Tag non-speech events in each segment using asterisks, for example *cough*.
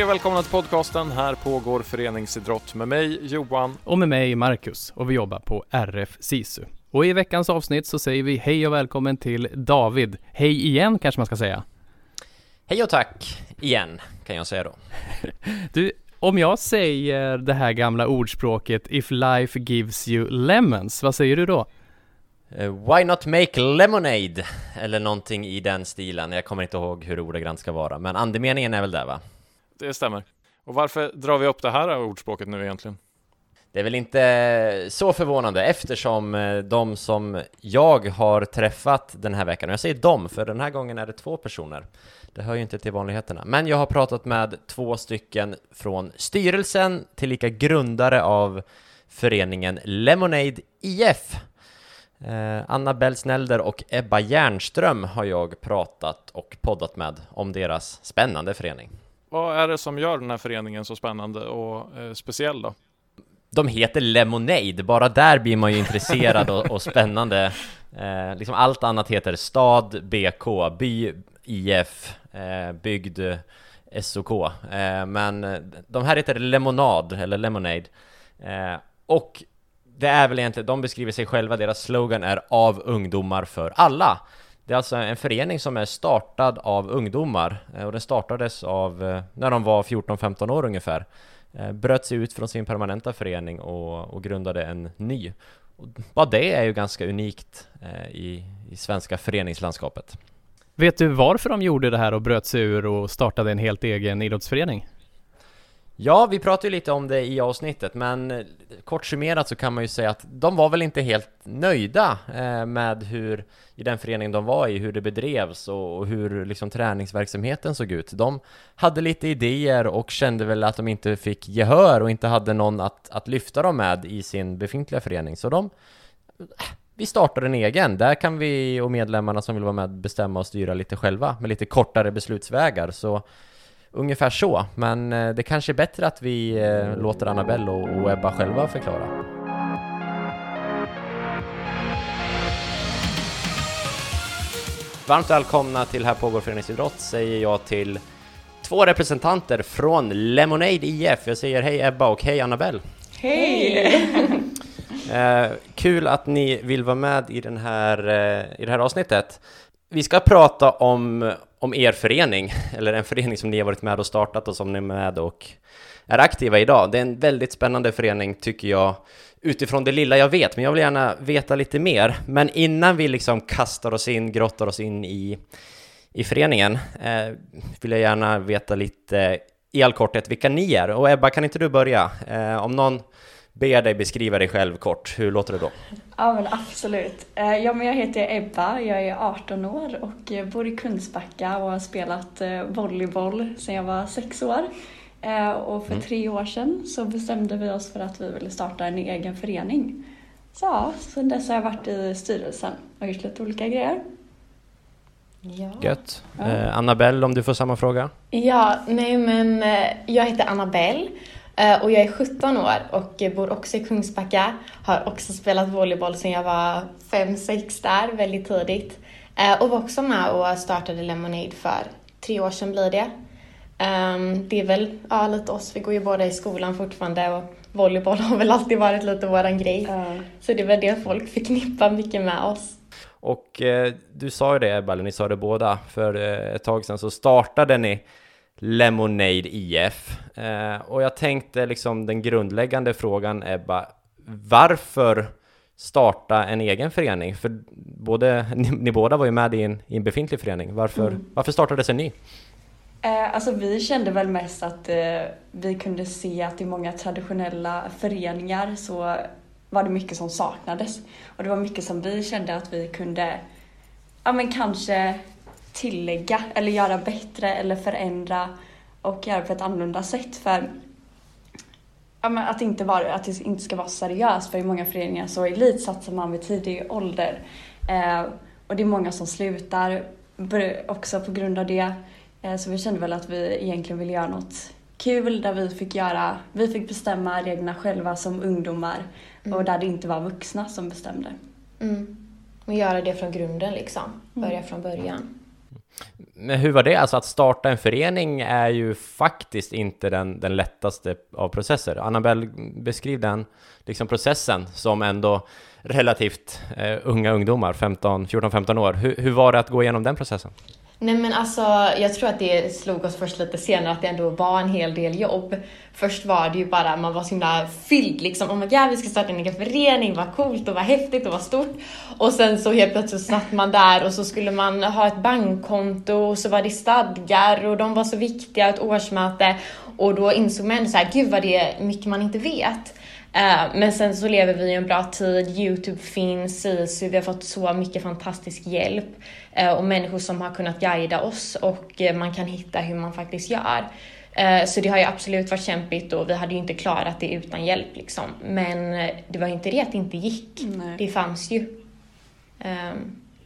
Hej och välkomna till podcasten. Här pågår föreningsidrott med mig Johan. Och med mig Marcus och vi jobbar på RF SISU. Och i veckans avsnitt så säger vi hej och välkommen till David. Hej igen kanske man ska säga. Hej och tack igen kan jag säga då. *laughs* Du, om jag säger det här gamla ordspråket If life gives you lemons, vad säger du då? Uh, why not make lemonade? Eller någonting i den stilen. Jag kommer inte ihåg hur ordagrant ska vara, men andemeningen är väl där va? Det stämmer. Och varför drar vi upp det här ordspråket nu egentligen? Det är väl inte så förvånande eftersom eh, de som jag har träffat den här veckan, och jag säger dem för den här gången är det två personer, det hör ju inte till vanligheterna, men jag har pratat med två stycken från styrelsen, tillika grundare av föreningen Lemonade IF. Eh, Anna Belsnelder och Ebba Järnström har jag pratat och poddat med om deras spännande förening. Vad är det som gör den här föreningen så spännande och eh, speciell då? De heter Lemonade, bara där blir man ju intresserad och, och spännande. Eh, liksom allt annat heter stad, BK, by, IF, eh, bygd, SOK. Eh, men eh, de här heter Lemonad, eller Lemonade. Eh, och det är väl egentligen, de beskriver sig själva, deras slogan är av ungdomar för alla. Det är alltså en förening som är startad av ungdomar eh, och den startades av eh, när de var 14-15 år ungefär. Eh, bröt sig ut från sin permanenta förening och, och grundade en ny. Och bara det är ju ganska unikt i, i svenska föreningslandskapet. Vet du varför de gjorde det här och bröt sig ur och startade en helt egen idrottsförening? Ja, vi pratade ju lite om det i avsnittet, men eh, kort summerat så kan man ju säga att de var väl inte helt nöjda eh, med hur, i den förening de var i, hur det bedrevs och hur liksom träningsverksamheten såg ut. De hade lite idéer och kände väl att de inte fick gehör och inte hade någon att, att lyfta dem med i sin befintliga förening, så de eh, vi startar en egen, där kan vi och medlemmarna som vill vara med bestämma och styra lite själva med lite kortare beslutsvägar, så Ungefär så, men eh, det kanske är bättre att vi eh, låter Annabelle och Ebba själva förklara. Varmt välkomna till Här pågår föreningsidrott säger jag till två representanter från Lemonade IF. Jag säger hej Ebba och hej Annabelle. Hej! *laughs* eh, kul att ni vill vara med i, den här, eh, i det här avsnittet. Vi ska prata om om er förening, *laughs* eller en förening som ni har varit med och startat och som ni är med och är aktiva idag. Det är en väldigt spännande förening tycker jag, utifrån det lilla jag vet, men jag vill gärna veta lite mer. Men innan vi liksom kastar oss in, grottar oss in i, i föreningen, eh, vill jag gärna veta lite i all korthet vilka ni är. Och Ebba, kan inte du börja? Eh, om någon ber dig beskriva dig själv kort, hur låter det då? Ja men absolut. Eh, ja men jag heter Ebba, jag är 18 år och bor i Kungsbacka och har spelat eh, volleyboll sedan jag var sex år. Eh, och för mm. tre år sedan så bestämde vi oss för att vi ville starta en egen förening. Så ja, sen dess har jag varit i styrelsen och gjort lite olika grejer. Ja. Gött. Ja. Eh, Annabelle, om du får samma fråga? Ja, nej men jag heter Annabelle och jag är 17 år och bor också i Kungsbacka. Har också spelat volleyboll sedan jag var 5-6 där, väldigt tidigt. Eh, och var också med och startade Lemonade för tre år sedan blir det. Ehm, det är väl ja, lite oss, vi går ju båda i skolan fortfarande och volleyboll *laughs* har väl alltid varit lite våran grej. Mm. Så det är väl det folk förknippar mycket med oss. Och eh, du sa ju det Ebba, ni sa det båda, för eh, ett tag sedan så startade ni Lemonade IF. Eh, och jag tänkte liksom den grundläggande frågan Ebba, varför starta en egen förening? För både, *laughs* ni, ni båda var ju med i en, i en befintlig förening. Varför, mm. varför startades en ny? Eh, alltså vi kände väl mest att eh, vi kunde se att i många traditionella föreningar så var det mycket som saknades. Och det var mycket som vi kände att vi kunde, ja men kanske tillägga eller göra bättre eller förändra och göra på ett annorlunda sätt. För ja, att, inte vara, att det inte ska vara seriöst, för i många föreningar så elitsatsar man vid tidig ålder. Eh, och det är många som slutar också på grund av det. Eh, så vi kände väl att vi egentligen ville göra något kul där vi fick, göra, vi fick bestämma reglerna själva som ungdomar mm. och där det inte var vuxna som bestämde. Mm. Och göra det från grunden liksom, börja mm. från början. Men hur var det? Alltså att starta en förening är ju faktiskt inte den, den lättaste av processer. Annabelle, beskriv den liksom processen som ändå relativt eh, unga ungdomar, 14-15 år. Hur, hur var det att gå igenom den processen? Nej men alltså, jag tror att det slog oss först lite senare att det ändå var en hel del jobb. Först var det ju bara, man var så himla fylld liksom. Oh my god, vi ska starta en egen förening, vad coolt och vad häftigt och vad stort. Och sen så helt plötsligt satt man där och så skulle man ha ett bankkonto och så var det stadgar och de var så viktiga, ett årsmöte. Och då insåg man ändå så här, gud vad det är mycket man inte vet. Uh, men sen så lever vi i en bra tid, Youtube finns, SISU, vi har fått så mycket fantastisk hjälp uh, och människor som har kunnat guida oss och uh, man kan hitta hur man faktiskt gör. Så det har ju absolut varit kämpigt och vi hade ju inte klarat det utan hjälp liksom. Men det var ju inte det att det inte gick. Nej. Det fanns ju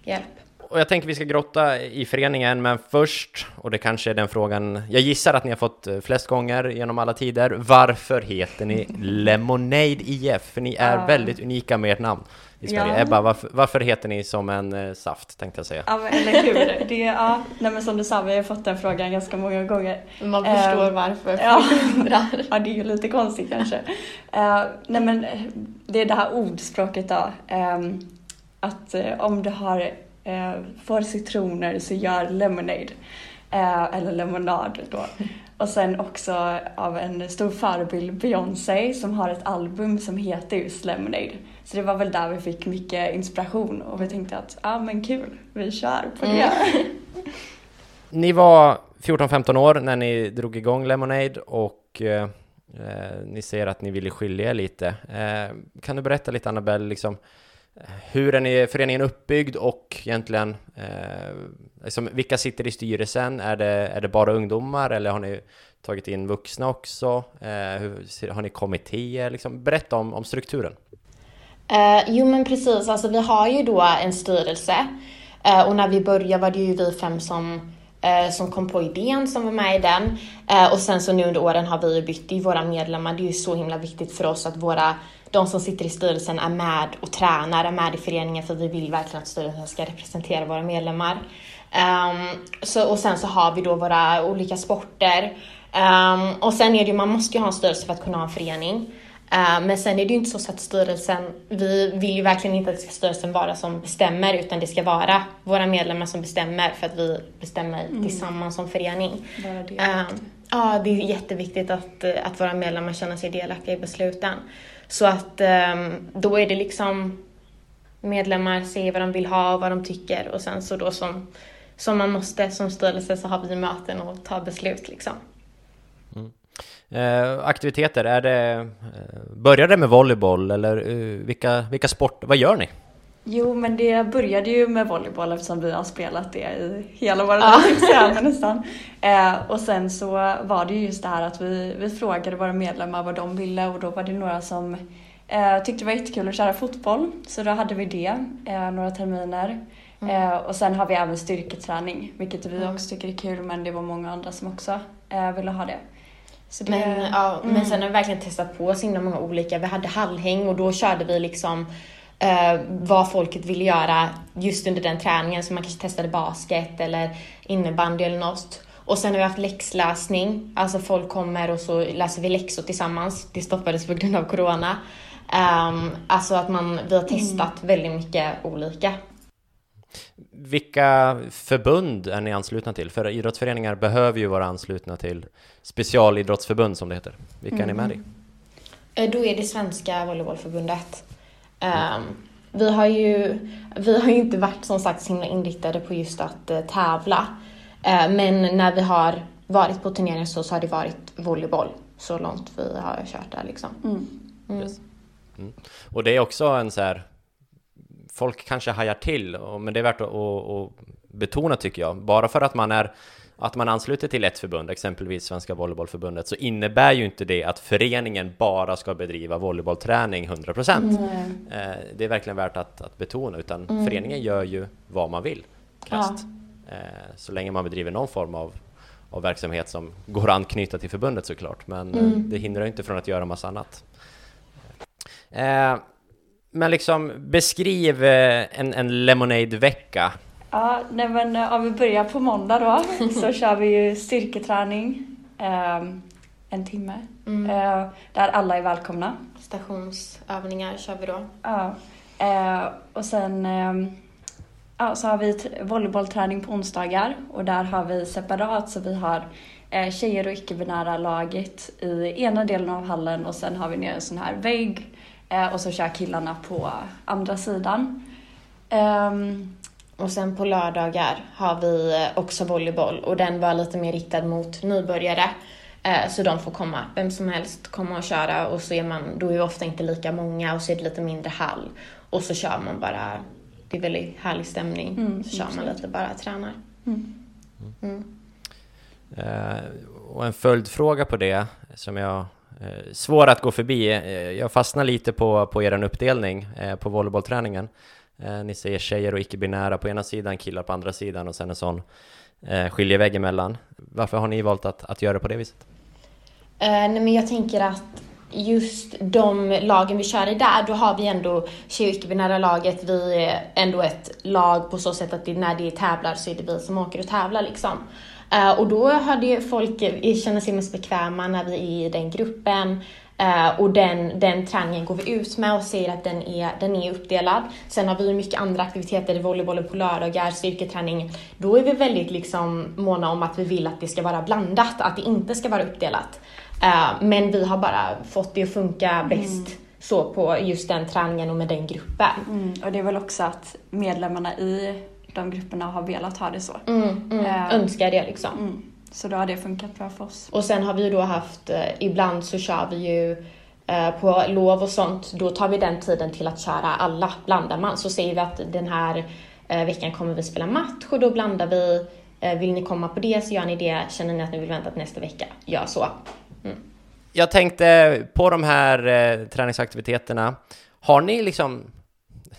hjälp. Och jag tänker vi ska grotta i föreningen, men först, och det kanske är den frågan jag gissar att ni har fått eh, flest gånger genom alla tider. Varför heter ni *laughs* Lemonade IF? För ni är ja. väldigt unika med ert namn i Sverige. Ja. Ebba, varför, varför, heter ni som en eh, saft, tänkte jag säga? Ja, men, eller hur. Det, ja, nej, men som du sa, vi har fått den frågan ganska många gånger. Man förstår um, varför ja. *laughs* ja, det är ju lite konstigt kanske. Uh, nej, men det är det här ordspråket då. Um, att om du har eh, får citroner så gör lemonade. Eh, eller lemonad då. Och sen också av en stor förebild, Beyoncé, som har ett album som heter just Lemonade. Så det var väl där vi fick mycket inspiration och vi tänkte att, ja ah, men kul, vi kör på det. Mm. *laughs* ni var 14-15 år när ni drog igång Lemonade och eh, ni säger att ni ville skilja er lite. Eh, kan du berätta lite Annabelle, liksom, hur är föreningen uppbyggd och egentligen eh, liksom, vilka sitter i styrelsen? Är det, är det bara ungdomar eller har ni tagit in vuxna också? Eh, hur, har ni kommittéer? Liksom, berätta om, om strukturen. Eh, jo men precis, alltså vi har ju då en styrelse eh, och när vi började var det ju vi fem som eh, som kom på idén som var med i den. Eh, och sen så nu under åren har vi bytt i våra medlemmar. Det är ju så himla viktigt för oss att våra de som sitter i styrelsen är med och tränar, är med i föreningen för vi vill verkligen att styrelsen ska representera våra medlemmar. Um, så, och sen så har vi då våra olika sporter. Um, och sen är det ju, man måste ju ha en styrelse för att kunna ha en förening. Uh, men sen är det ju inte så att styrelsen, vi vill ju verkligen inte att det ska styrelsen vara som bestämmer utan det ska vara våra medlemmar som bestämmer för att vi bestämmer mm. tillsammans som förening. Det uh, ja, det är jätteviktigt att, att våra medlemmar känner sig delaktiga i besluten. Så att ehm, då är det liksom medlemmar ser vad de vill ha och vad de tycker och sen så då som, som man måste som styrelse så har vi möten och tar beslut liksom. Mm. Eh, aktiviteter, är det, eh, börjar det med volleyboll eller eh, vilka, vilka sporter, vad gör ni? Jo, men det började ju med volleyboll eftersom vi har spelat det i hela våra liv nästan. Eh, och sen så var det ju just det här att vi, vi frågade våra medlemmar vad de ville och då var det några som eh, tyckte det var jättekul att köra fotboll. Så då hade vi det eh, några terminer. Mm. Eh, och sen har vi även styrketräning, vilket vi mm. också tycker är kul, men det var många andra som också eh, ville ha det. Det, men, ja, mm. men sen har vi verkligen testat på så himla många olika. Vi hade hallhäng och då körde vi liksom eh, vad folket ville göra just under den träningen. Så man kanske testade basket eller innebandy eller något. Och sen har vi haft läxläsning. Alltså folk kommer och så läser vi läxor tillsammans. Det stoppades på grund av corona. Um, alltså att man, vi har testat mm. väldigt mycket olika. Vilka förbund är ni anslutna till? För idrottsföreningar behöver ju vara anslutna till specialidrottsförbund som det heter. Vilka mm. är ni med i? Eh, då är det Svenska Volleybollförbundet. Um, vi har ju vi har ju inte varit som sagt så himla inriktade på just att uh, tävla. Uh, men när vi har varit på turneringar så, så har det varit volleyboll så långt vi har kört där liksom. Mm. Mm. Yes. Mm. Och det är också en så här folk kanske hajar till, men det är värt att, att, att betona tycker jag. Bara för att man är att man ansluter till ett förbund, exempelvis Svenska Volleybollförbundet, så innebär ju inte det att föreningen bara ska bedriva volleybollträning 100%. Mm. Eh, det är verkligen värt att, att betona, utan mm. föreningen gör ju vad man vill, krasst. Ja. Eh, så länge man bedriver någon form av, av verksamhet som går att anknyta till förbundet såklart, men eh, mm. det hindrar inte från att göra massa annat. Men liksom beskriv en, en Lemonade-vecka Ja, nej men eh, om vi börjar på måndag då *laughs* så kör vi ju styrketräning ehm, en timme Mm. eh, där alla är välkomna. Stationsövningar kör vi då. Ja. Eh, och sen ehm, ja, så har vi volleybollträning på onsdagar och där har vi separat så vi har eh, tjejer och icke-binära laget i ena delen av hallen och sen har vi ner en sån här vägg och så kör killarna på andra sidan. Ehm, Och sen på lördagar har vi eh, också volleyboll och den var lite mer riktad mot nybörjare. Eh, Så de får komma, vem som helst komma och köra och så är man, då är vi ofta inte lika många och så är det lite mindre hall. Och så kör man bara, det är väldigt härlig stämning. Mm, så kör man lite bara, tränar. mm. Mm. Eh, och en följdfråga på det som jag svår att gå förbi. Jag fastnar lite på, på er uppdelning på volleybollträningen. Eh, ni säger tjejer och icke-binära på ena sidan, killar på andra sidan och sen en sån eh, skiljevägg emellan. Varför har ni valt att, att göra på det viset? Eh, nej men jag tänker att just de lagen vi kör i där, då har vi ändå tjej och icke-binära laget, vi är ändå ett lag på så sätt att det, när det tävlar så är det vi som åker och tävlar liksom. Eh, och då hade ju folk, eh, känner sig mest bekväma när vi är i den gruppen. Eh, och den, den träningen går vi ut med och säger att den är, den är uppdelad. Sen har vi mycket andra aktiviteter, volleybollen på lördagar, styrketräning. Då är vi väldigt liksom måna om att vi vill att det ska vara blandat, att det inte ska vara uppdelat. Eh, men vi har bara fått det att funka bäst så på just den träningen och med den gruppen. Mm. Och det är väl också att medlemmarna i de grupperna har velat ha det så. Mm, mm, Eh. Önskar det liksom. Mm. Så då har det funkat bra för oss. Och sen har vi ju då haft, eh, ibland så kör vi ju eh, på lov och sånt, då tar vi den tiden till att köra alla, blandar man. Så säger vi att den här eh, veckan kommer vi spela match och då blandar vi. Vill ni komma på det så gör ni det. Känner ni att ni vill vänta till nästa vecka, gör så. Jag tänkte på de här eh, träningsaktiviteterna. Har ni liksom,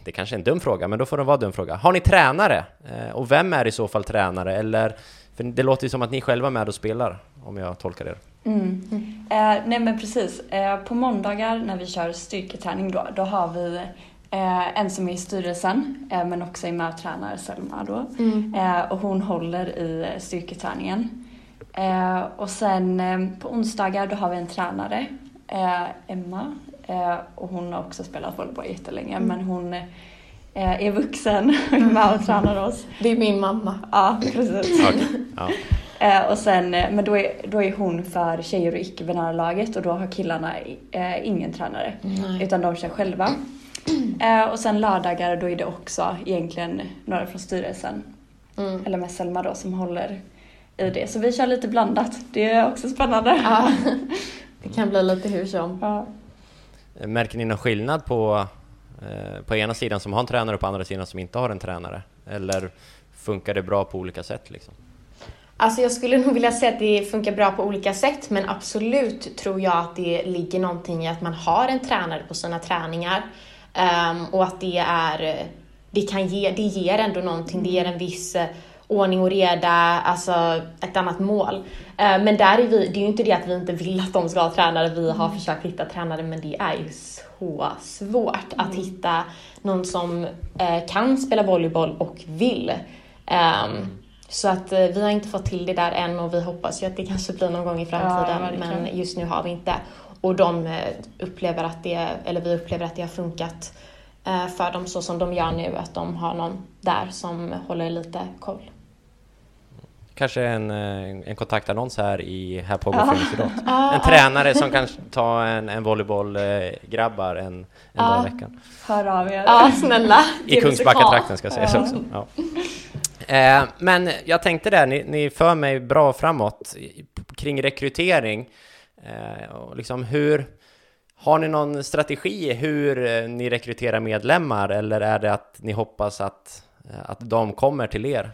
det kanske är en dum fråga, men då får det vara en dum fråga. Har ni tränare? Eh, och vem är i så fall tränare? Eller, för det låter ju som att ni själva är med och spelar, om jag tolkar er. Mm. Eh, nej men precis. Eh, på måndagar när vi kör styrketräning då, då har vi eh, en som är i styrelsen eh, men också är med och tränar, Selma då. Eh, och hon håller i styrketräningen. Eh, och sen eh, på onsdagar då har vi en tränare, eh, Emma. Eh, och hon har också spelat volleyboll jättelänge men hon eh, är vuxen och är med och tränar oss. Det är min mamma. Ja, precis. Okej, Ja. *laughs* Eh, och sen, eh, men då är, då är hon för tjejer och icke-binära laget och då har killarna eh, ingen tränare. Nej. Utan de kör själva. *clears throat* Eh, och sen lördagar då är det också egentligen några från styrelsen. Mm. Eller med Selma då som håller i det. Så vi kör lite blandat. Det är också spännande. Ja. *laughs* Det kan bli lite hur som. Ja. Märker ni någon skillnad på, eh, Eh, på ena sidan som har en tränare och på andra sidan som inte har en tränare? Eller funkar det bra på olika sätt liksom? Alltså jag skulle *laughs* nog vilja säga att det funkar bra på olika sätt men absolut tror jag att det ligger någonting i att man har en tränare på sina träningar ehm, och att det är, eh, det kan ge, det ger ändå någonting, det ger en viss eh, ordning och reda, alltså ett annat mål. Ehm, men där är vi, det är ju inte det att vi inte vill att de ska ha tränare, vi har försökt hitta tränare men det är ju så svårt att hitta någon som eh, kan spela volleyboll och vill. Ehm, så att eh, vi har inte fått till det där än och vi hoppas ju att det kanske blir någon gång i framtiden. verkligen. men just nu har vi inte. Och de eh, upplever att det, eller vi upplever att det har funkat eh, för dem så som de gör nu. Att de har någon där som håller lite koll. Kanske en, eh, en kontaktannons här i Här pågår Ja. föreningsidrott. En tränare som kan ta en, en volleybollgrabbar en, en Ja. dag i veckan. Hör av er. Ja, snälla. I Kungsbackatrakten ska sägas Ja. också. Ja. Eh, men jag tänkte där, ni, ni för mig bra framåt kring rekrytering. Eh, och liksom hur, har ni någon strategi hur eh, ni rekryterar medlemmar eller är det att ni hoppas att, eh, att de kommer till er?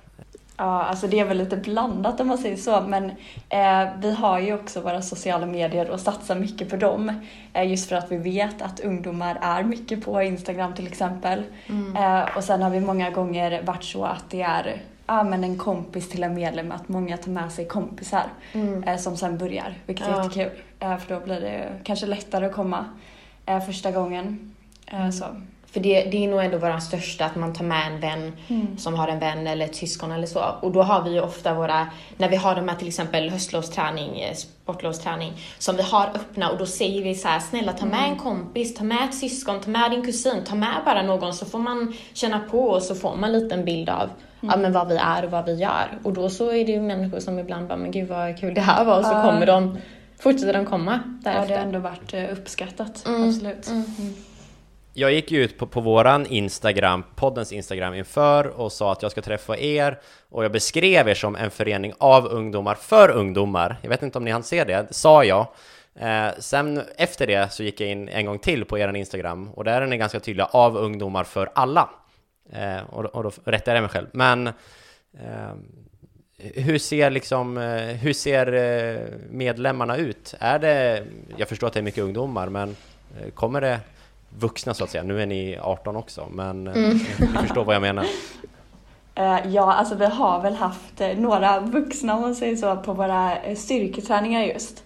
Ja, alltså det är väl lite blandat om man säger så, men eh, vi har ju också våra sociala medier och satsar mycket på dem. Eh, just för att vi vet att ungdomar är mycket på Instagram till exempel. Eh, och sen har vi många gånger varit så att det är ja, men en kompis till en medlem, att många tar med sig kompisar Mm. eh, som sen börjar, vilket är Ja. jättekul. Eh, för då blir det kanske lättare att komma eh, första gången. Eh, så. För det, det är nog ändå vår största, att man tar med en vän som har en vän eller ett syskon eller så. Och då har vi ju ofta våra, när vi har de här till exempel höstlovsträning, eh, sportlovsträning, som vi har öppna och då säger vi så här, snälla ta med en kompis, ta med ett syskon, ta med din kusin, ta med bara någon så får man känna på och så får man en liten bild av ja, men vad vi är och vad vi gör. Och då så är det ju människor som ibland bara, men gud vad kul det här var och så Ja. kommer de, fortsätter de komma Ja, det därefter. har ändå varit eh, uppskattat. Mm, Absolut. mm. Jag gick ju ut på, på våran Instagram, poddens Instagram inför och sa att jag ska träffa er och jag beskrev er som en förening av ungdomar för ungdomar. Jag vet inte om ni hann se det, det sa jag. Eh, sen efter det så gick jag in en gång till på er Instagram och där är ni ganska tydliga, av ungdomar för alla. Eh, och, och då rättade jag mig själv. Men eh, hur ser liksom, eh, hur ser eh, medlemmarna ut? Är det, jag förstår att det är mycket ungdomar, men eh, kommer det vuxna så att säga? Nu är ni 18 också, men eh, Mm. ni förstår vad jag menar. Eh, Ja, alltså vi har väl haft eh, några vuxna om man säger så på våra styrketräningar just.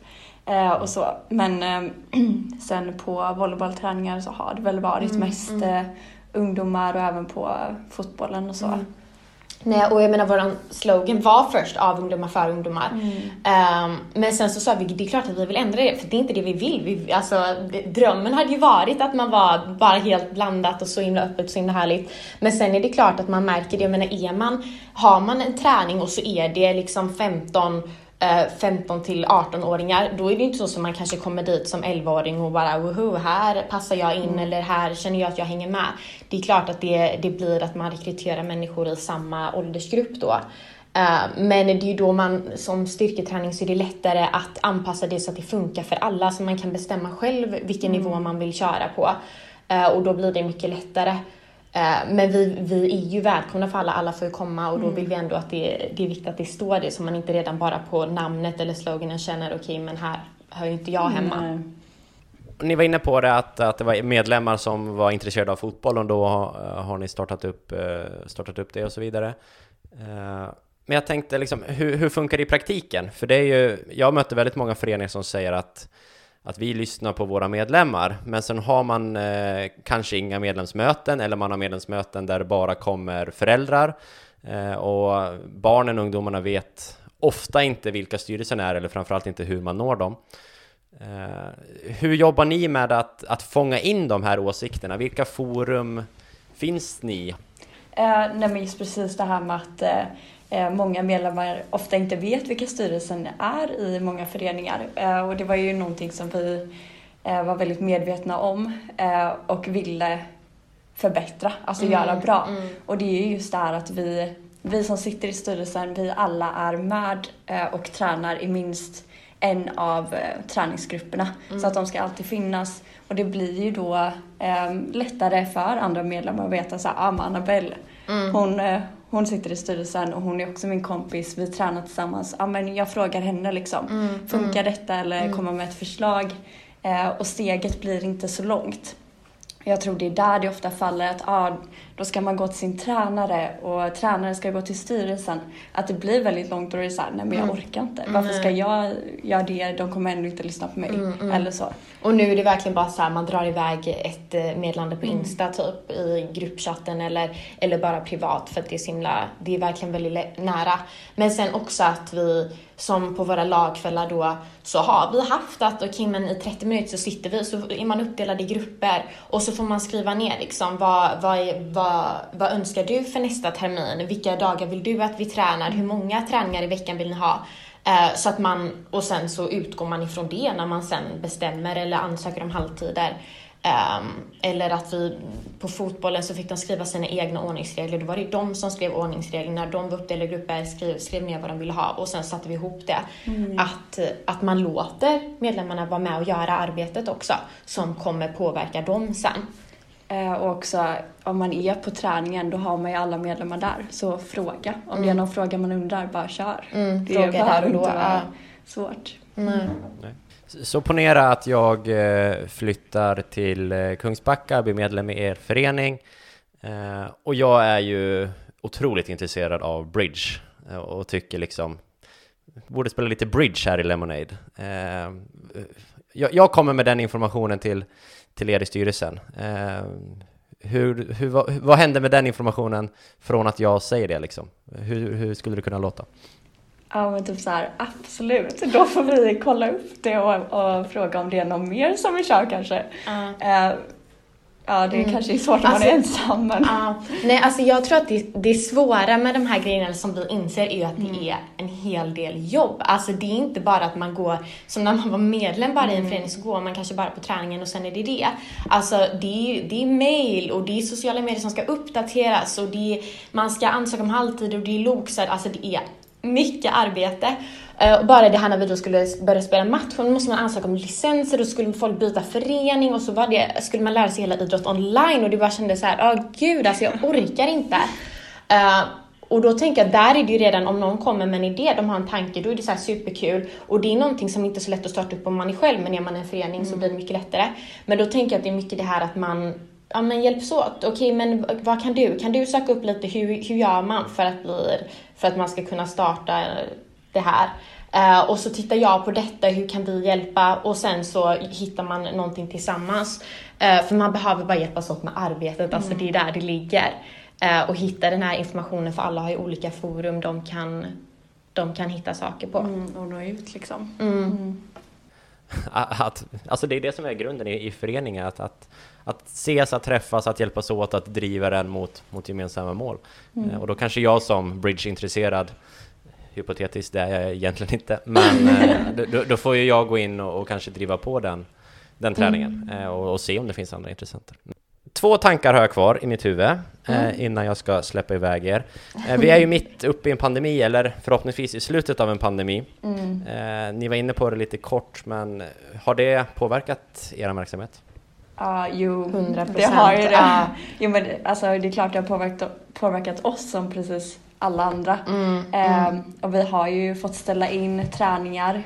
Och så. Men *clears throat* sen på volleybollträningar så har det väl varit Mm, mest mm. ungdomar och även på fotbollen och så. Nej, och jag menar våran slogan var först av ungdomar för ungdomar. Mm. Ehm, men sen så sa vi, det är klart att vi vill ändra det, för det är inte det vi vill. Vi, alltså, det- drömmen hade ju varit att man var bara helt blandat och så himla öppet, så himla härligt. Men sen är det klart att man märker det, jag menar är man, har man en träning och så är det liksom 15 eh, 15 till 18-åringar, då är det inte så som man kanske kommer dit som 11-åring och bara woho, här passar jag in eller här känner jag att jag hänger med. Det är klart att det, det blir att man rekryterar människor i samma åldersgrupp då. Eh, Men det är ju då man som styrketräning så är det lättare att anpassa det så att det funkar för alla så man kan bestämma själv vilken nivå man vill köra på. Eh, Och då blir det mycket lättare. Eh, Men vi, vi är ju välkomna för alla, alla får ju komma och då vill vi ändå att det, det är viktigt att det står det så man inte redan bara på namnet eller sloganen känner okej men här hör ju inte jag hemma. Mm. Ni var inne på det att, att det var medlemmar som var intresserade av fotboll och då har, har ni startat upp, eh, startat upp det och så vidare. Eh, Men jag tänkte liksom, hur, hur funkar det i praktiken? För det är ju, jag möter väldigt många föreningar som säger att, att vi lyssnar på våra medlemmar, men sen har man eh, kanske inga medlemsmöten eller man har medlemsmöten där det bara kommer föräldrar eh, och barnen och ungdomarna vet ofta inte vilka styrelsen är eller framförallt inte hur man når dem. Eh, hur jobbar ni med att, att fånga in de här åsikterna? Vilka forum finns ni i? Eh, nej men just precis det här med att eh, många medlemmar ofta inte vet vilka styrelsen är i många föreningar. Eh, och det var ju någonting som vi eh, var väldigt medvetna om eh, och ville förbättra, alltså göra bra. Mm. Och det är ju just det här att vi, vi som sitter i styrelsen, vi alla är med eh, och tränar i minst en av eh, träningsgrupperna. Så att de ska alltid finnas. Och det blir ju då eh, lättare för andra medlemmar att veta så här, ah, Annabelle, hon, eh, hon sitter i styrelsen och hon är också min kompis, vi tränar tillsammans. Ja, men jag frågar henne liksom, funkar detta eller komma med ett förslag? Eh, och steget blir inte så långt. Jag tror det är där det ofta faller att ah, då ska man gå till sin tränare och tränaren ska gå till styrelsen. Att det blir väldigt långt och är det så här, nej men jag orkar inte. Varför ska jag göra det? De kommer ändå inte lyssna på mig. Eller så. Och nu är det verkligen bara så här, man drar iväg ett eh, meddelande på Insta typ i gruppchatten eller, eller bara privat för att det är så himla, det är verkligen väldigt nära. Men sen också att vi, som på våra lagkvällar då, så har vi haft att okej men i 30 minuter så sitter vi så är man uppdelad i grupper och så får man skriva ner liksom vad, vad, är, vad, vad önskar du för nästa termin? Vilka dagar vill du att vi tränar? Hur många träningar i veckan vill ni ha? Eh, så att man, och sen så utgår man ifrån det när man sen bestämmer eller ansöker om halvtider. Ehm, eller att vi på fotbollen så fick de skriva sina egna ordningsregler. Då var det de som skrev ordningsreglerna. De var uppdelade i grupper, skrev, skrev ner vad de ville ha och sen satte vi ihop det. Att, att man låter medlemmarna vara med och göra arbetet också som kommer påverka dem sen. Eh, och också om man är på träningen då har man ju alla medlemmar där. Så fråga. Om det är någon fråga man undrar, bara kör. Mm, det fråga behöver inte vara svårt. Nej. Så ponera att jag eh, flyttar till eh, Kungsbacka, blir medlem i er förening eh, och jag är ju otroligt intresserad av bridge och tycker liksom borde spela lite bridge här i Lemonade. Jag, kommer med den informationen till, till er i styrelsen. Hur, hur, vad, vad händer med den informationen från att jag säger det liksom? Hur, hur skulle det kunna låta? Ja men typ så här, absolut. Då får vi kolla upp det och, och fråga om det är någon mer som vill köra kanske. Ja. Eh, ja det Mm. kanske är svårt om Alltså- man är ensam men. Ja, nej alltså jag tror att det, det svåra med de här grejerna som vi inser är ju att Mm. det är en hel del jobb. Alltså det är inte bara att man går, som när man var medlem bara i en förening så går man kanske bara på träningen och sen är det det. Alltså det är det är mail och det är sociala medier som ska uppdateras och det är, man ska ansöka om halvtid och det är loksar, alltså det är mycket arbete. Eh, Och bara det här när vi då skulle börja spela match, då måste man ansöka om licenser, då skulle folk byta förening och så var det, skulle man lära sig hela idrott online och det bara kändes så här, åh gud alltså jag orkar inte. Eh, och då tänker jag, där är det ju redan, om någon kommer med en idé, de har en tanke, då är det så här superkul. Och det är någonting som inte är så lätt att starta upp om man är själv, men är man en förening så blir det mycket lättare. Men då tänker jag att det är mycket det här att man Ja men hjälps åt. Okej men vad kan du? Kan du söka upp lite hur, hur gör man för att, bli, för att man ska kunna starta det här? Eh, och så tittar jag på detta, hur kan vi hjälpa? Och sen så hittar man någonting tillsammans. Eh, för man behöver bara hjälpas åt med arbetet, alltså det är där det ligger. Eh, och hitta den här informationen, för alla har ju olika forum de kan, de kan hitta saker på. Mm, och nå ut liksom. Mm. *laughs* Att, alltså det är det som är grunden i, i föreningar, att, att, att ses, att träffas, att hjälpas åt, att driva den mot, mot gemensamma mål. Eh, Och då kanske jag som bridge-intresserad, hypotetiskt det är jag egentligen inte, men eh, *laughs* då- då, får ju jag gå in och, och kanske driva på den, den träningen eh, och, och se om det finns andra intressenter. Två tankar har jag kvar i mitt huvud eh, innan jag ska släppa iväg er. Eh, vi är ju mitt uppe i en pandemi, eller förhoppningsvis i slutet av en pandemi. Eh, ni var inne på det lite kort, men har det påverkat er verksamhet? Ja, jo, 100%, det har ju det. ja. Jo, men alltså, det är klart det har påverkat, påverkat oss som precis alla andra. Mm, Ehm, och vi har ju fått ställa in träningar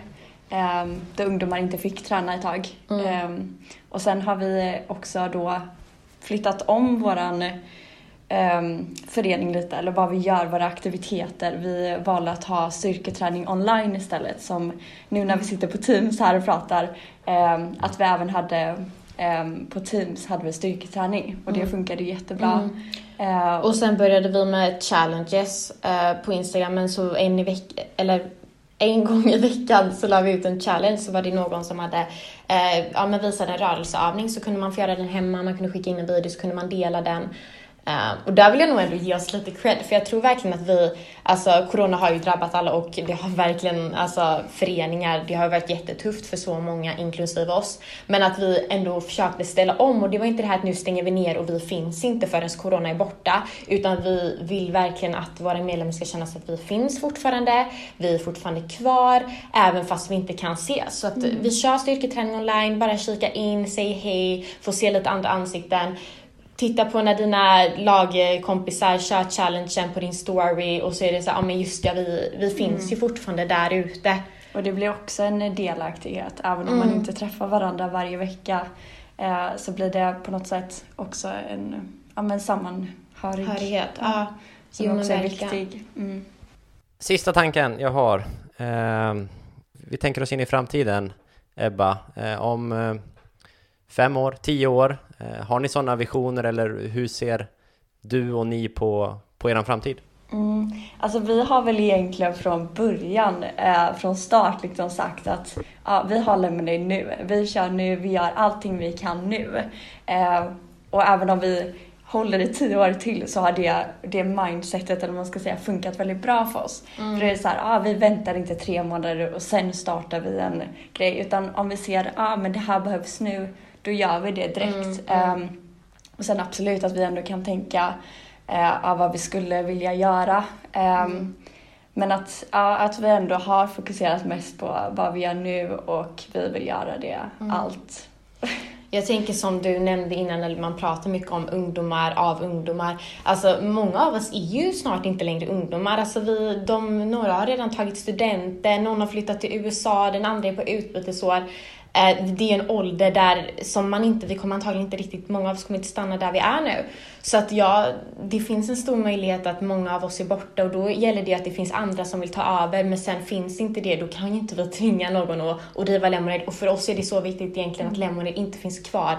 um, där ungdomar inte fick träna ett tag. Mm. Ehm, och sen har vi också då flyttat om våran ehm, förening lite, eller vad vi gör, våra aktiviteter. Vi valde att ha styrketräning online istället, som nu när vi sitter på Teams här och pratar, ehm, att vi även hade på Teams hade vi styrketräning och det Mm. funkade jättebra. Mm. Eh, Och sen började vi med challenges eh, på Instagram, men så en i veck eller en *laughs* gång i veckan så la vi ut en challenge så var det någon som hade eh, ja, men visade en rörelseövning så kunde man få göra den hemma, man kunde skicka in en video så kunde man dela den. Eh, och där vill jag nog ändå ge oss lite cred, för jag tror verkligen att vi, alltså corona har ju drabbat alla och det har verkligen, alltså föreningar, det har varit jättetufft för så många, inklusive oss. Men att vi ändå försökte ställa om och det var inte det här att nu stänger vi ner och vi finns inte förrän corona är borta, utan vi vill verkligen att våra medlemmar ska känna sig att vi finns fortfarande, vi är fortfarande kvar, även fast vi inte kan ses. Så att vi kör styrketräning online, bara kika in, säg hej, få se lite andra ansikten. Titta på när dina lagkompisar kör challengen på din story och så är det så ja men just ja, vi, vi finns ju fortfarande där ute. Och det blir också en delaktighet. Även om man Mm. inte träffar varandra varje vecka eh, så blir det på något sätt också en ja, men sammanhörighet Hörighet. Ja. som Jo, också är verkligen. viktig. Mm. Sista tanken jag har. Eh, vi tänker oss in i framtiden, Ebba. Eh, om eh, fem år, tio år, eh, har ni sådana visioner eller hur ser du och ni på, på er framtid? Mm. Alltså vi har väl egentligen från början, eh, från start liksom sagt att ja, vi har Lemonade nu. Vi kör nu, vi gör allting vi kan nu. Eh, och även om vi håller i tio år till så har det, det mindsetet, eller man ska säga, funkat väldigt bra för oss. För det är så här, ah, vi väntar inte tre månader och sen startar vi en grej. Utan om vi ser, ja ah, men det här behövs nu, då gör vi det direkt. Mm, mm. Ehm, och sen absolut att vi ändå kan tänka eh, av vad vi skulle vilja göra. Ehm, Men att, ja, att vi ändå har fokuserat mest på vad vi gör nu och vi vill göra det allt. *laughs* Jag tänker som du nämnde innan när man pratar mycket om ungdomar, av ungdomar. Alltså många av oss är ju snart inte längre ungdomar. Alltså vi, de, några har redan tagit studenten, någon har flyttat till USA, den andra är på utbytesår. Eh, Det är en ålder där som man inte, vi kommer antagligen inte riktigt, många av oss kommer inte stanna där vi är nu. Så att ja, det finns en stor möjlighet att många av oss är borta och då gäller det att det finns andra som vill ta över men sen finns inte det, då kan ju inte vi tvinga någon att, att driva Lemonade och för oss är det så viktigt egentligen att Lemonade inte finns kvar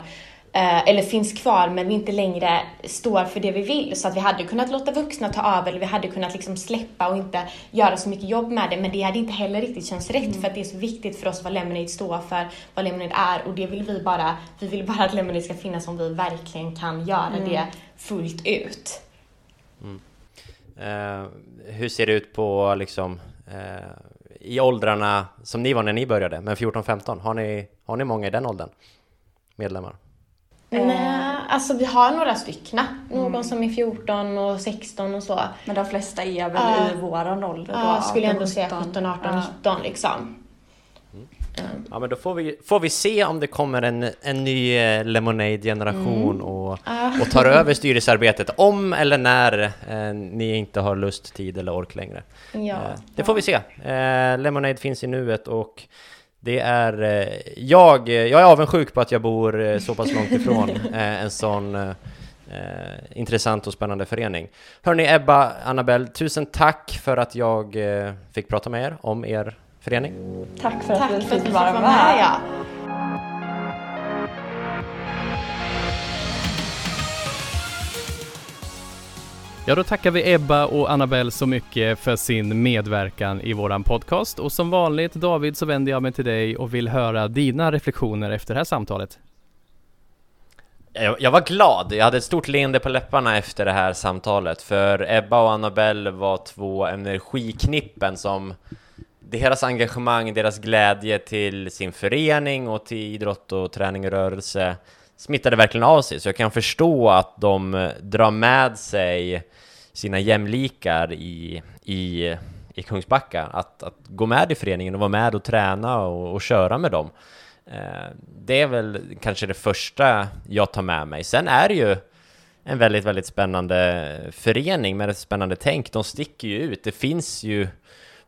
eller finns kvar men vi inte längre står för det vi vill. Så att vi hade kunnat låta vuxna ta över eller vi hade kunnat liksom släppa och inte göra så mycket jobb med det. Men det hade inte heller riktigt känts rätt mm. för att det är så viktigt för oss vad Lemonade står för, vad Lemonade är och det vill vi bara, vi vill bara att Lemonade ska finnas om vi verkligen kan göra mm. det fullt ut. Mm. Uh, hur ser det ut på liksom uh, i åldrarna som ni var när ni började, men 14-15, har ni, har ni många i den åldern? Medlemmar? Nej, alltså vi har några stycken. Någon mm. som är 14 och 16 och så. Men de flesta är väl uh, i våran ålder då? Ja, skulle jag ändå säga 17, 18, uh. 19 liksom. Ja men då får vi, får vi se om det kommer en, en ny eh, Lemonade-generation mm. och, och tar över styrelsearbetet om eller när eh, ni inte har lust, tid eller ork längre. Ja, eh, det får vi se. Eh, Lemonade finns i nuet och det är eh, jag, jag är avundsjuk på att jag bor eh, så pass långt ifrån *laughs* en sån intressant och spännande förening. Hörni Ebba, Annabelle, tusen tack för att jag fick prata med er om er förening. Tack för att Tack vi fick vara med. med ja. Då tackar vi Ebba och Annabelle så mycket för sin medverkan i våran podcast. Och som vanligt David så vänder jag mig till dig och vill höra dina reflektioner efter det här samtalet. Jag, var glad, jag hade ett stort leende på läpparna efter det här samtalet för Ebba och Annabelle var två energiknippen som deras engagemang, deras glädje till sin förening och till idrott och träning och rörelse smittade verkligen av sig, så jag kan förstå att de eh, drar med sig sina jämlikar i, i, i Kungsbacka, att, att gå med i föreningen och vara med och träna och, och köra med dem. Eh, det är väl kanske det första jag tar med mig. Sen är det ju en väldigt, väldigt spännande förening med ett spännande tänk. De sticker ju ut. Det finns ju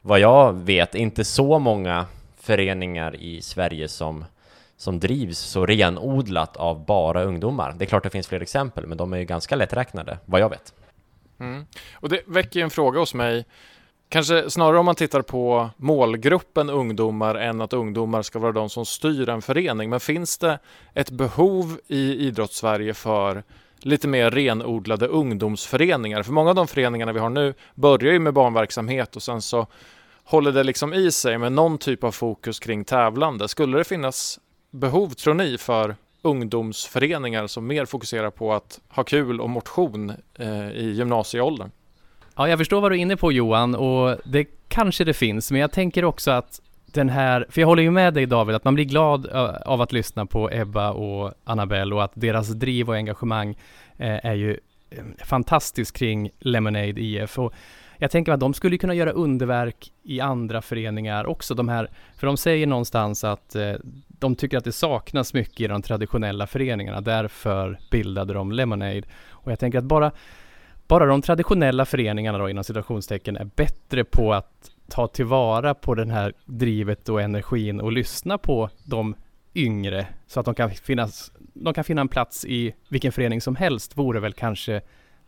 vad jag vet, inte så många föreningar i Sverige som, som drivs så renodlat av bara ungdomar. Det är klart det finns fler exempel, men de är ju ganska lätträknade, vad jag vet. Mm. Och det väcker en fråga hos mig. Kanske snarare om man tittar på målgruppen ungdomar än att ungdomar ska vara de som styr en förening. Men finns det ett behov i idrottssverige för lite mer renodlade ungdomsföreningar. För många av de föreningarna vi har nu börjar ju med barnverksamhet och sen så håller det liksom i sig med någon typ av fokus kring tävlande. Skulle det finnas behov, tror ni, för ungdomsföreningar som mer fokuserar på att ha kul och motion eh, i gymnasieåldern? Ja, jag förstår vad du är inne på Johan och det kanske det finns, men jag tänker också att den här, för jag håller ju med dig David, att man blir glad av att lyssna på Ebba och Annabelle och att deras driv och engagemang eh, är ju eh, fantastiskt kring Lemonade IF. Och jag tänker att de skulle kunna göra underverk i andra föreningar också, de här, för de säger någonstans att eh, de tycker att det saknas mycket i de traditionella föreningarna, därför bildade de Lemonade. Och jag tänker att bara bara de traditionella föreningarna då inom situationstecken är bättre på att ta tillvara på den här drivet och energin och lyssna på de yngre så att de kan, finnas, de kan finna en plats i vilken förening som helst vore väl kanske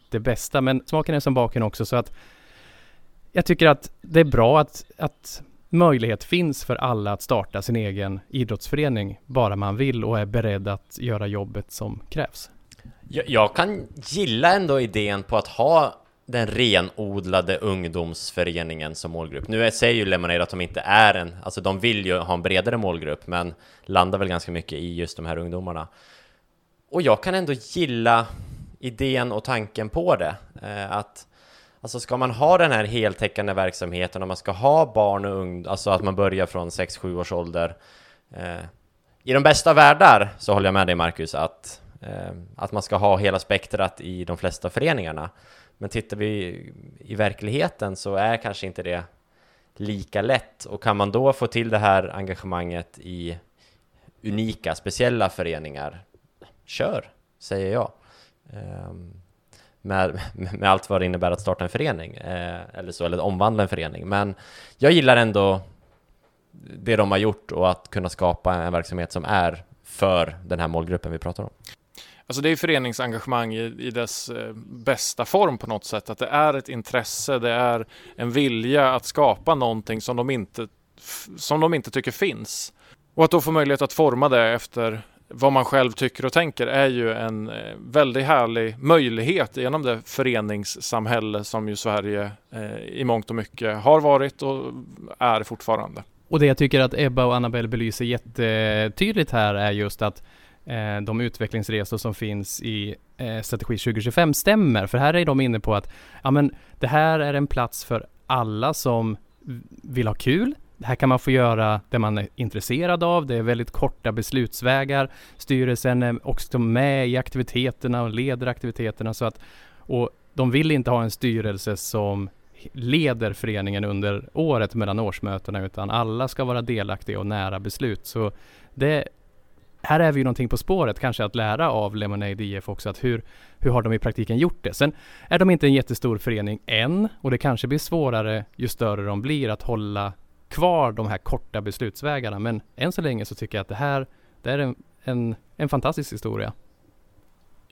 det bästa. Men smaken är som baken också så att jag tycker att det är bra att, att möjlighet finns för alla att starta sin egen idrottsförening bara man vill och är beredd att göra jobbet som krävs. Jag, jag kan gilla ändå idén på att ha den renodlade ungdomsföreningen som målgrupp. Nu säger ju Lemonade att de inte är en, alltså de vill ju ha en bredare målgrupp, men landar väl ganska mycket i just de här ungdomarna. Och jag kan ändå gilla idén och tanken på det. Eh, att Alltså ska man ha den här heltäckande verksamheten och man ska ha barn och ungdom, alltså att man börjar från 6-7 års ålder. Eh, I de bästa världar så håller jag med dig Marcus att, eh, att man ska ha hela spektrat i de flesta föreningarna. Men tittar vi i verkligheten så är kanske inte det lika lätt och kan man då få till det här engagemanget i unika, speciella föreningar, kör, säger jag. Um, med, med allt vad det innebär att starta en förening, eh, eller så, eller omvandla en förening. Men jag gillar ändå det de har gjort och att kunna skapa en verksamhet som är för den här målgruppen vi pratar om. Alltså det är föreningsengagemang i, i dess eh, bästa form på något sätt. Att det är ett intresse, det är en vilja att skapa någonting som de inte, som de inte tycker finns. Och att då få möjlighet att forma det efter vad man själv tycker och tänker är ju en eh, väldigt härlig möjlighet genom det föreningssamhälle som ju Sverige eh, i mångt och mycket har varit och är fortfarande. Och det jag tycker att Ebba och Annabelle belyser jättetydligt här är just att eh, de utvecklingsresor som finns i Strategi 2025 stämmer. För här är de inne på att ja, men det här är en plats för alla som vill ha kul. Här kan man få göra det man är intresserad av. Det är väldigt korta beslutsvägar. Styrelsen är också med i aktiviteterna och leder aktiviteterna. Så att, och de vill inte ha en styrelse som leder föreningen under året mellan årsmötena utan alla ska vara delaktiga och nära beslut. Så det, här är vi ju någonting på spåret kanske att lära av Lemonade IF också att hur, hur har de i praktiken gjort det? Sen är de inte en jättestor förening än och det kanske blir svårare ju större de blir att hålla kvar de här korta beslutsvägarna men än så länge så tycker jag att det här det är en, en, en fantastisk historia.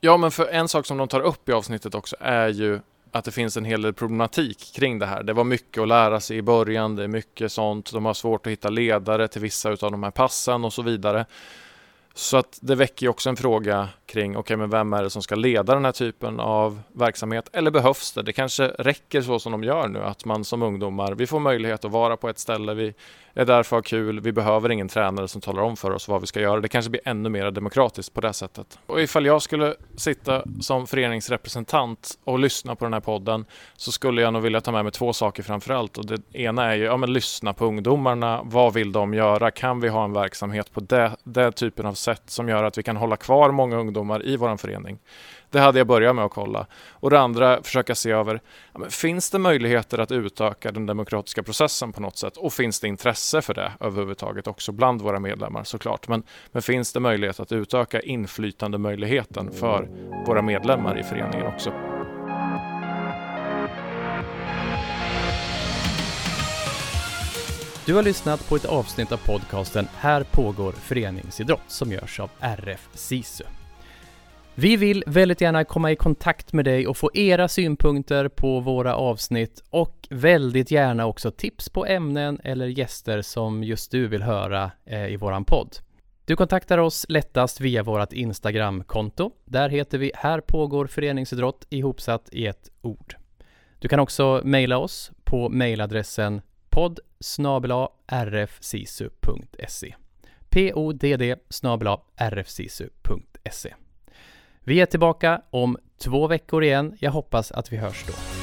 Ja men för en sak som de tar upp i avsnittet också är ju att det finns en hel del problematik kring det här. Det var mycket att lära sig i början, det är mycket sånt. De har svårt att hitta ledare till vissa av de här passen och så vidare. Så att det väcker ju också en fråga kring, okej, okay, men vem är det som ska leda den här typen av verksamhet? Eller behövs det? Det kanske räcker så som de gör nu, att man som ungdomar, vi får möjlighet att vara på ett ställe, vi är där för att ha kul, vi behöver ingen tränare som talar om för oss vad vi ska göra. Det kanske blir ännu mer demokratiskt på det sättet. Och ifall jag skulle sitta som föreningsrepresentant och lyssna på den här podden så skulle jag nog vilja ta med mig två saker framför allt. Och det ena är ju, ja men lyssna på ungdomarna. Vad vill de göra? Kan vi ha en verksamhet på det, det typen av sätt som gör att vi kan hålla kvar många ungdomar i vår förening? Det hade jag börjat med att kolla. Och det andra, försöka se över, ja, finns det möjligheter att utöka den demokratiska processen på något sätt? Och finns det intresse för det överhuvudtaget också bland våra medlemmar såklart. Men, men finns det möjlighet att utöka inflytandemöjligheten för våra medlemmar i föreningen också? Du har lyssnat på ett avsnitt av podcasten Här pågår föreningsidrott som görs av RF SISU. Vi vill väldigt gärna komma i kontakt med dig och få era synpunkter på våra avsnitt och väldigt gärna också tips på ämnen eller gäster som just du vill höra eh, i våran podd. Du kontaktar oss lättast via vårt Instagramkonto. Där heter vi Här pågår föreningsidrott ihopsatt i ett ord. Du kan också mejla oss på mejladressen podd rfsisu.se podd rfsisu.se vi är tillbaka om två veckor igen. Jag hoppas att vi hörs då.